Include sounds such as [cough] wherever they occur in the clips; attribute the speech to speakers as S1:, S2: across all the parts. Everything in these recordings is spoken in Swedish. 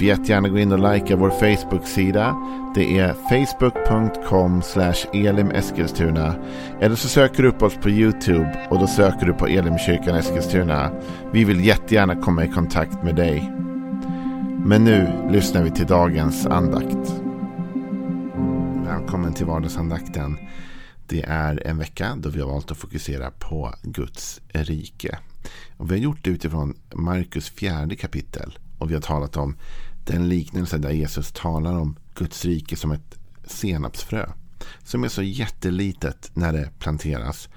S1: Du får jättegärna gå in och likea vår Facebook-sida. Det är facebook.com elimeskilstuna. Eller så söker du upp oss på YouTube och då söker du på Elimkyrkan Eskilstuna. Vi vill jättegärna komma i kontakt med dig. Men nu lyssnar vi till dagens andakt. Välkommen till vardagsandakten. Det är en vecka då vi har valt att fokusera på Guds rike. Och vi har gjort det utifrån Markus fjärde kapitel. Och vi har talat om den liknelse där Jesus talar om Guds rike som ett senapsfrö. Som är så jättelitet när det planteras.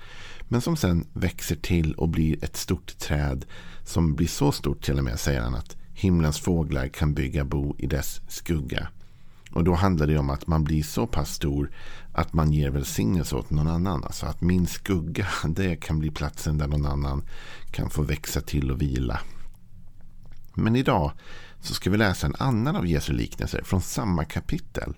S1: Men som sen växer till och blir ett stort träd. Som blir så stort till och med, säger han, att himlens fåglar kan bygga bo i dess skugga. Och då handlar det om att man blir så pass stor att man ger välsignelse åt någon annan. Alltså att min skugga, [laughs] det kan bli platsen där någon annan kan få växa till och vila. Men idag så ska vi läsa en annan av Jesu liknelser från samma kapitel.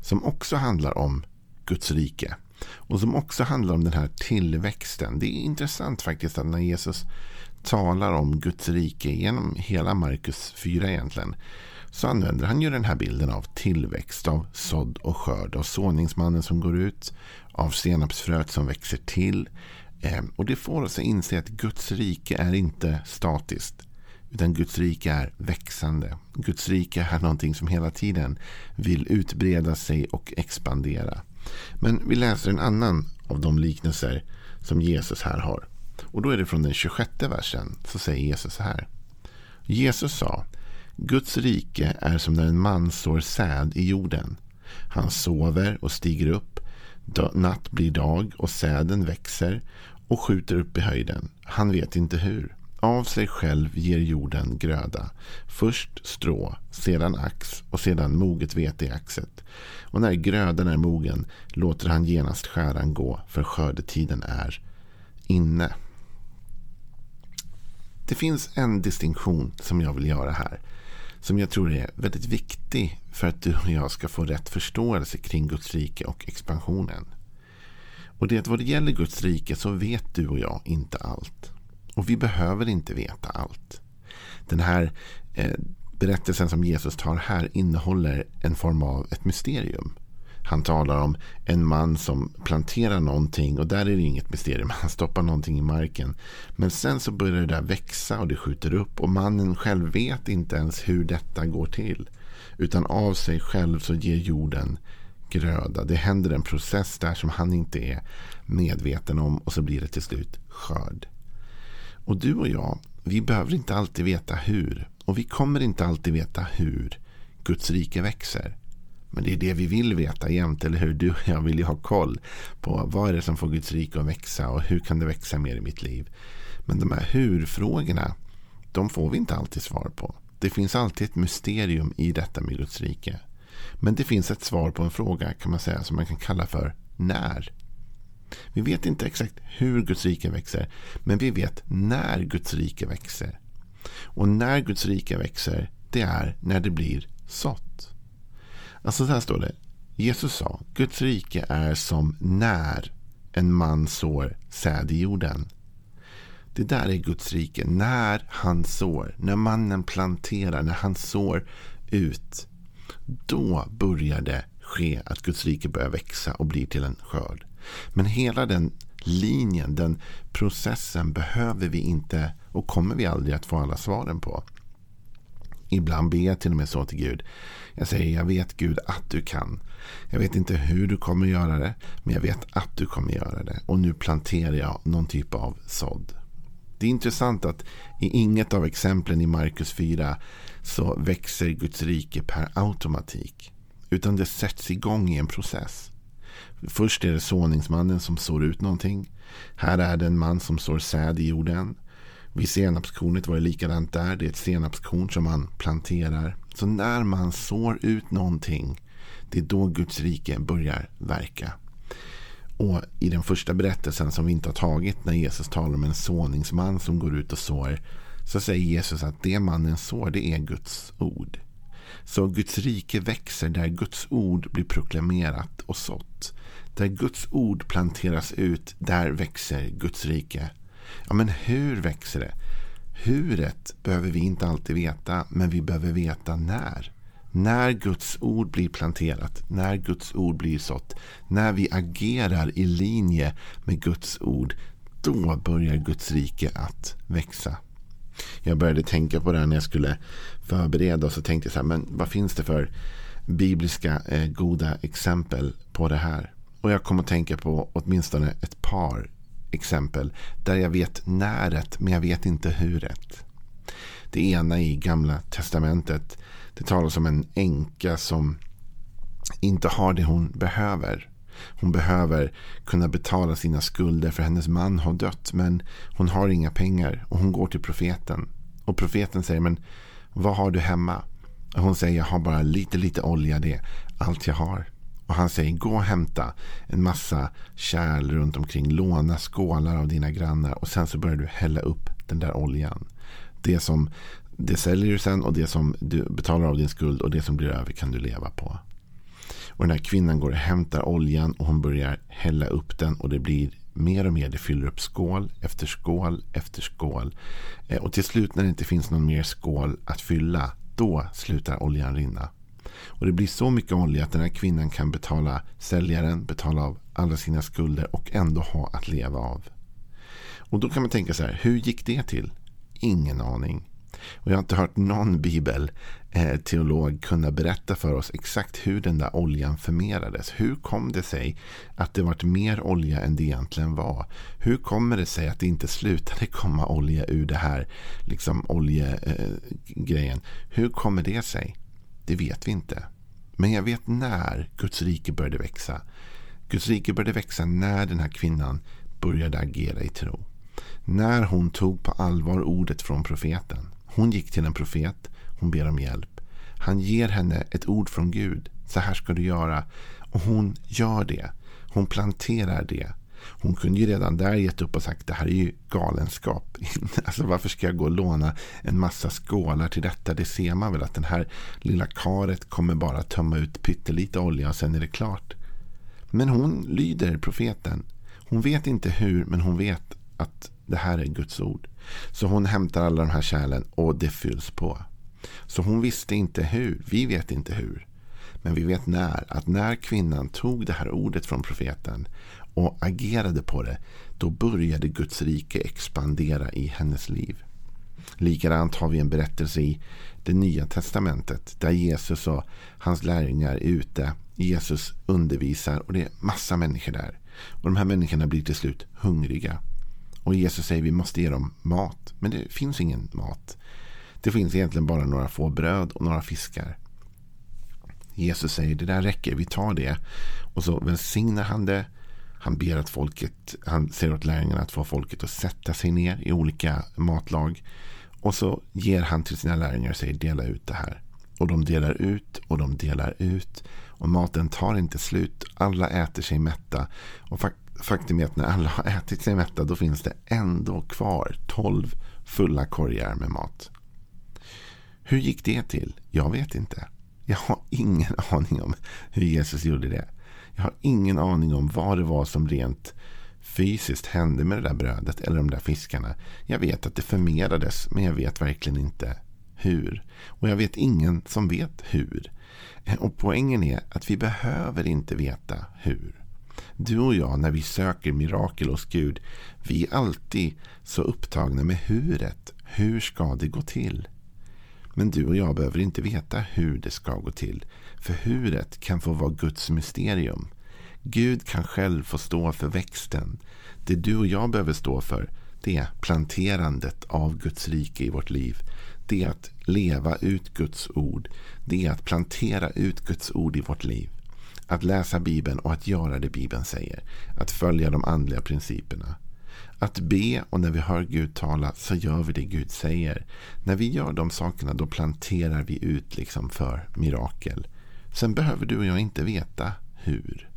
S1: Som också handlar om Guds rike. Och som också handlar om den här tillväxten. Det är intressant faktiskt att när Jesus talar om Guds rike genom hela Markus 4 egentligen. Så använder han ju den här bilden av tillväxt, av sådd och skörd. Av såningsmannen som går ut, av senapsfröet som växer till. Ehm, och det får oss att inse att Guds rike är inte statiskt. Utan Guds rike är växande. Guds rike är någonting som hela tiden vill utbreda sig och expandera. Men vi läser en annan av de liknelser som Jesus här har. Och då är det från den 26 versen. Så säger Jesus så här. Jesus sa. Guds rike är som när en man sår säd i jorden. Han sover och stiger upp. Natt blir dag och säden växer och skjuter upp i höjden. Han vet inte hur. Av sig själv ger jorden gröda. Först strå, sedan ax och sedan moget vete i axet. Och när grödan är mogen låter han genast skäran gå, för skördetiden är inne. Det finns en distinktion som jag vill göra här. Som jag tror är väldigt viktig för att du och jag ska få rätt förståelse kring Guds rike och expansionen. Och det är att vad det gäller Guds rike så vet du och jag inte allt. Och vi behöver inte veta allt. Den här eh, berättelsen som Jesus tar här innehåller en form av ett mysterium. Han talar om en man som planterar någonting och där är det inget mysterium. [laughs] Han stoppar någonting i marken. Men sen så börjar det där växa och det skjuter upp och mannen själv vet inte ens hur detta går till. Utan av sig själv så ger jorden gröda. Det händer en process där som han inte är medveten om och så blir det till slut skörd. Och du och jag, vi behöver inte alltid veta hur. Och vi kommer inte alltid veta hur Guds rike växer. Men det är det vi vill veta jämt, eller hur? Du och jag vill ju ha koll på vad är det som får Guds rike att växa och hur kan det växa mer i mitt liv. Men de här hur-frågorna, de får vi inte alltid svar på. Det finns alltid ett mysterium i detta med Guds rike. Men det finns ett svar på en fråga kan man säga som man kan kalla för när. Vi vet inte exakt hur Guds rike växer. Men vi vet när Guds rike växer. Och när Guds rike växer, det är när det blir sått. Alltså så här står det. Jesus sa, Guds rike är som när en man sår säd i jorden. Det där är Guds rike. När han sår, när mannen planterar, när han sår ut. Då börjar det ske att Guds rike börjar växa och blir till en skörd. Men hela den linjen, den processen behöver vi inte och kommer vi aldrig att få alla svaren på. Ibland ber jag till och med så till Gud. Jag säger, jag vet Gud att du kan. Jag vet inte hur du kommer göra det, men jag vet att du kommer göra det. Och nu planterar jag någon typ av sådd. Det är intressant att i inget av exemplen i Markus 4 så växer Guds rike per automatik. Utan det sätts igång i en process. Först är det såningsmannen som sår ut någonting. Här är det en man som sår säd i jorden. Vid senapskornet var det likadant där. Det är ett senapskorn som man planterar. Så när man sår ut någonting, det är då Guds rike börjar verka. Och i den första berättelsen som vi inte har tagit när Jesus talar om en såningsman som går ut och sår. Så säger Jesus att det mannen sår det är Guds ord. Så Guds rike växer där Guds ord blir proklamerat och sått. Där Guds ord planteras ut, där växer Guds rike. Ja, men hur växer det? Huret behöver vi inte alltid veta, men vi behöver veta när. När Guds ord blir planterat, när Guds ord blir sått, när vi agerar i linje med Guds ord, då börjar Guds rike att växa. Jag började tänka på det här när jag skulle förbereda och så tänkte jag så här, men vad finns det för bibliska eh, goda exempel på det här? Och jag kom att tänka på åtminstone ett par exempel där jag vet näret men jag vet inte huret. Det ena i gamla testamentet. Det talas om en änka som inte har det hon behöver. Hon behöver kunna betala sina skulder för hennes man har dött. Men hon har inga pengar och hon går till profeten. Och profeten säger men vad har du hemma? Och hon säger jag har bara lite lite olja det är allt jag har. Och han säger gå och hämta en massa kärl runt omkring. Låna skålar av dina grannar. Och sen så börjar du hälla upp den där oljan. Det som det säljer du sen och det som du betalar av din skuld och det som blir över kan du leva på. Och den här kvinnan går och hämtar oljan och hon börjar hälla upp den och det blir mer och mer. Det fyller upp skål efter skål efter skål. Eh, och till slut när det inte finns någon mer skål att fylla, då slutar oljan rinna. Och det blir så mycket olja att den här kvinnan kan betala säljaren, betala av alla sina skulder och ändå ha att leva av. Och då kan man tänka så här, hur gick det till? Ingen aning. Och jag har inte hört någon bibelteolog eh, kunna berätta för oss exakt hur den där oljan förmerades. Hur kom det sig att det vart mer olja än det egentligen var? Hur kommer det sig att det inte slutade [laughs] komma olja ur det här liksom oljegrejen? Eh, hur kommer det sig? Det vet vi inte. Men jag vet när Guds rike började växa. Guds rike började växa när den här kvinnan började agera i tro. När hon tog på allvar ordet från profeten. Hon gick till en profet. Hon ber om hjälp. Han ger henne ett ord från Gud. Så här ska du göra. Och hon gör det. Hon planterar det. Hon kunde ju redan där gett upp och sagt det här är ju galenskap. [laughs] alltså varför ska jag gå och låna en massa skålar till detta? Det ser man väl att den här lilla karet kommer bara tömma ut pyttelite olja och sen är det klart. Men hon lyder profeten. Hon vet inte hur men hon vet att det här är Guds ord. Så hon hämtar alla de här kärlen och det fylls på. Så hon visste inte hur. Vi vet inte hur. Men vi vet när. Att när kvinnan tog det här ordet från profeten och agerade på det. Då började Guds rike expandera i hennes liv. Likadant har vi en berättelse i det nya testamentet. Där Jesus och hans lärjungar är ute. Jesus undervisar och det är massa människor där. Och de här människorna blir till slut hungriga. Och Jesus säger vi måste ge dem mat. Men det finns ingen mat. Det finns egentligen bara några få bröd och några fiskar. Jesus säger det där räcker, vi tar det. Och så välsignar han det. Han ber att folket, han säger åt lärjungarna att få folket att sätta sig ner i olika matlag. Och så ger han till sina lärjungar och säger dela ut det här. Och de delar ut och de delar ut. Och maten tar inte slut. Alla äter sig mätta. Och faktum är att när alla har ätit sig mätta då finns det ändå kvar tolv fulla korgar med mat. Hur gick det till? Jag vet inte. Jag har ingen [laughs] aning om hur Jesus gjorde det. Jag har ingen aning om vad det var som rent fysiskt hände med det där brödet eller de där fiskarna. Jag vet att det förmerades men jag vet verkligen inte hur. Och jag vet ingen som vet hur. Och poängen är att vi behöver inte veta hur. Du och jag när vi söker mirakel hos Gud, vi är alltid så upptagna med huret. Hur ska det gå till? Men du och jag behöver inte veta hur det ska gå till. För huret kan få vara Guds mysterium. Gud kan själv få stå för växten. Det du och jag behöver stå för det är planterandet av Guds rike i vårt liv. Det är att leva ut Guds ord. Det är att plantera ut Guds ord i vårt liv. Att läsa Bibeln och att göra det Bibeln säger. Att följa de andliga principerna. Att be och när vi hör Gud tala så gör vi det Gud säger. När vi gör de sakerna då planterar vi ut liksom för mirakel. Sen behöver du och jag inte veta hur.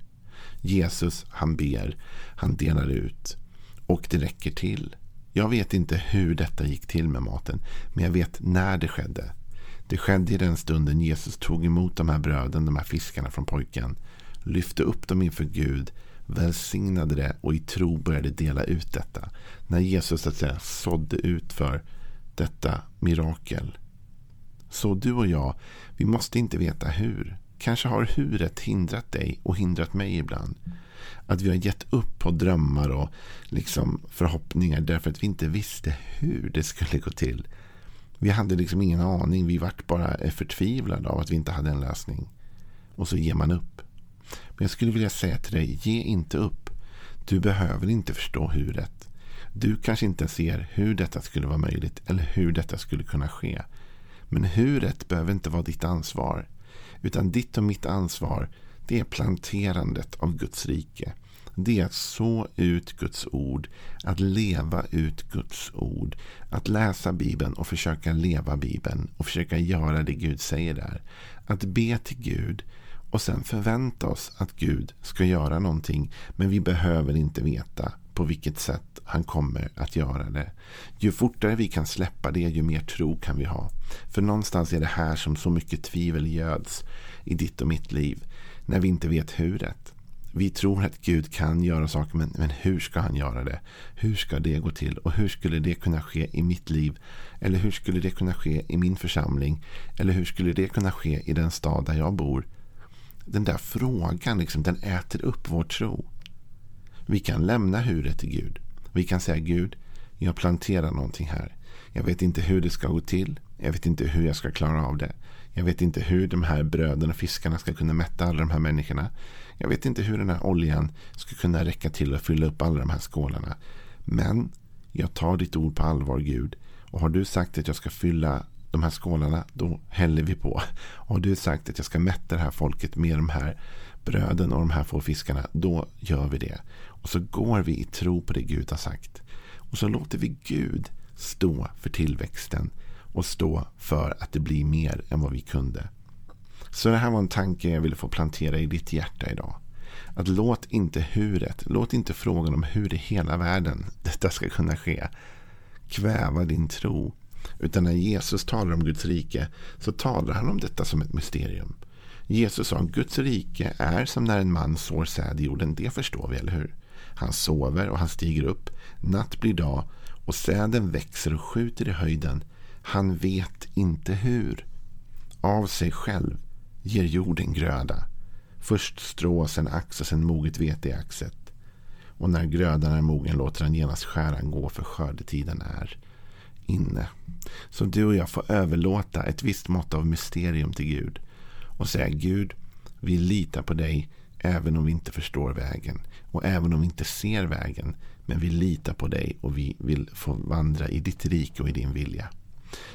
S1: Jesus, han ber, han delar ut. Och det räcker till. Jag vet inte hur detta gick till med maten, men jag vet när det skedde. Det skedde i den stunden Jesus tog emot de här bröden, de här fiskarna från pojken, lyfte upp dem inför Gud, välsignade det och i tro började dela ut detta. När Jesus så att säga sådde ut för detta mirakel. Så du och jag, vi måste inte veta hur. Kanske har huret hindrat dig och hindrat mig ibland. Att vi har gett upp på drömmar och liksom förhoppningar därför att vi inte visste hur det skulle gå till. Vi hade liksom ingen aning. Vi vart bara förtvivlade av att vi inte hade en lösning. Och så ger man upp. Men jag skulle vilja säga till dig, ge inte upp. Du behöver inte förstå huret. Du kanske inte ser hur detta skulle vara möjligt eller hur detta skulle kunna ske. Men huret behöver inte vara ditt ansvar. Utan ditt och mitt ansvar det är planterandet av Guds rike. Det är att så ut Guds ord, att leva ut Guds ord, att läsa Bibeln och försöka leva Bibeln och försöka göra det Gud säger där. Att be till Gud och sen förvänta oss att Gud ska göra någonting, men vi behöver inte veta på vilket sätt han kommer att göra det. Ju fortare vi kan släppa det, ju mer tro kan vi ha. För någonstans är det här som så mycket tvivel göds i ditt och mitt liv. När vi inte vet huret. Vi tror att Gud kan göra saker, men, men hur ska han göra det? Hur ska det gå till? Och hur skulle det kunna ske i mitt liv? Eller hur skulle det kunna ske i min församling? Eller hur skulle det kunna ske i den stad där jag bor? Den där frågan, liksom, den äter upp vår tro. Vi kan lämna huret till Gud. Vi kan säga Gud, jag planterar någonting här. Jag vet inte hur det ska gå till. Jag vet inte hur jag ska klara av det. Jag vet inte hur de här bröden och fiskarna ska kunna mätta alla de här människorna. Jag vet inte hur den här oljan ska kunna räcka till att fylla upp alla de här skålarna. Men jag tar ditt ord på allvar Gud. Och har du sagt att jag ska fylla de här skålarna, då häller vi på. Och har du sagt att jag ska mätta det här folket med de här bröden och de här få fiskarna, då gör vi det. Och så går vi i tro på det Gud har sagt. Och så låter vi Gud stå för tillväxten och stå för att det blir mer än vad vi kunde. Så det här var en tanke jag ville få plantera i ditt hjärta idag. Att låt inte huret, låt inte frågan om hur i hela världen detta ska kunna ske kväva din tro. Utan när Jesus talar om Guds rike så talar han om detta som ett mysterium. Jesus sa att Guds rike är som när en man sår säd i jorden. Det förstår vi, eller hur? Han sover och han stiger upp. Natt blir dag och säden växer och skjuter i höjden. Han vet inte hur. Av sig själv ger jorden gröda. Först strå, sen ax och sen moget vete i axet. Och när grödan är mogen låter han genast skäran gå för skördetiden är inne. Så du och jag får överlåta ett visst mått av mysterium till Gud. Och säga Gud, vi litar på dig även om vi inte förstår vägen. Och även om vi inte ser vägen. Men vi litar på dig och vi vill få vandra i ditt rike och i din vilja.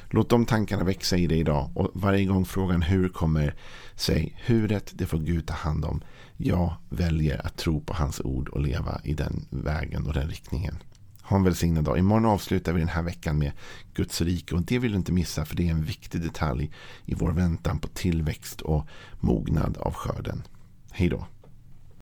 S1: Låt de tankarna växa i dig idag. Och varje gång frågan hur kommer, säg huret, det får Gud ta hand om. Jag väljer att tro på hans ord och leva i den vägen och den riktningen. Ha en välsignad dag. Imorgon avslutar vi den här veckan med Guds rike. Och det vill du inte missa för det är en viktig detalj i vår väntan på tillväxt och mognad av skörden. Hej då.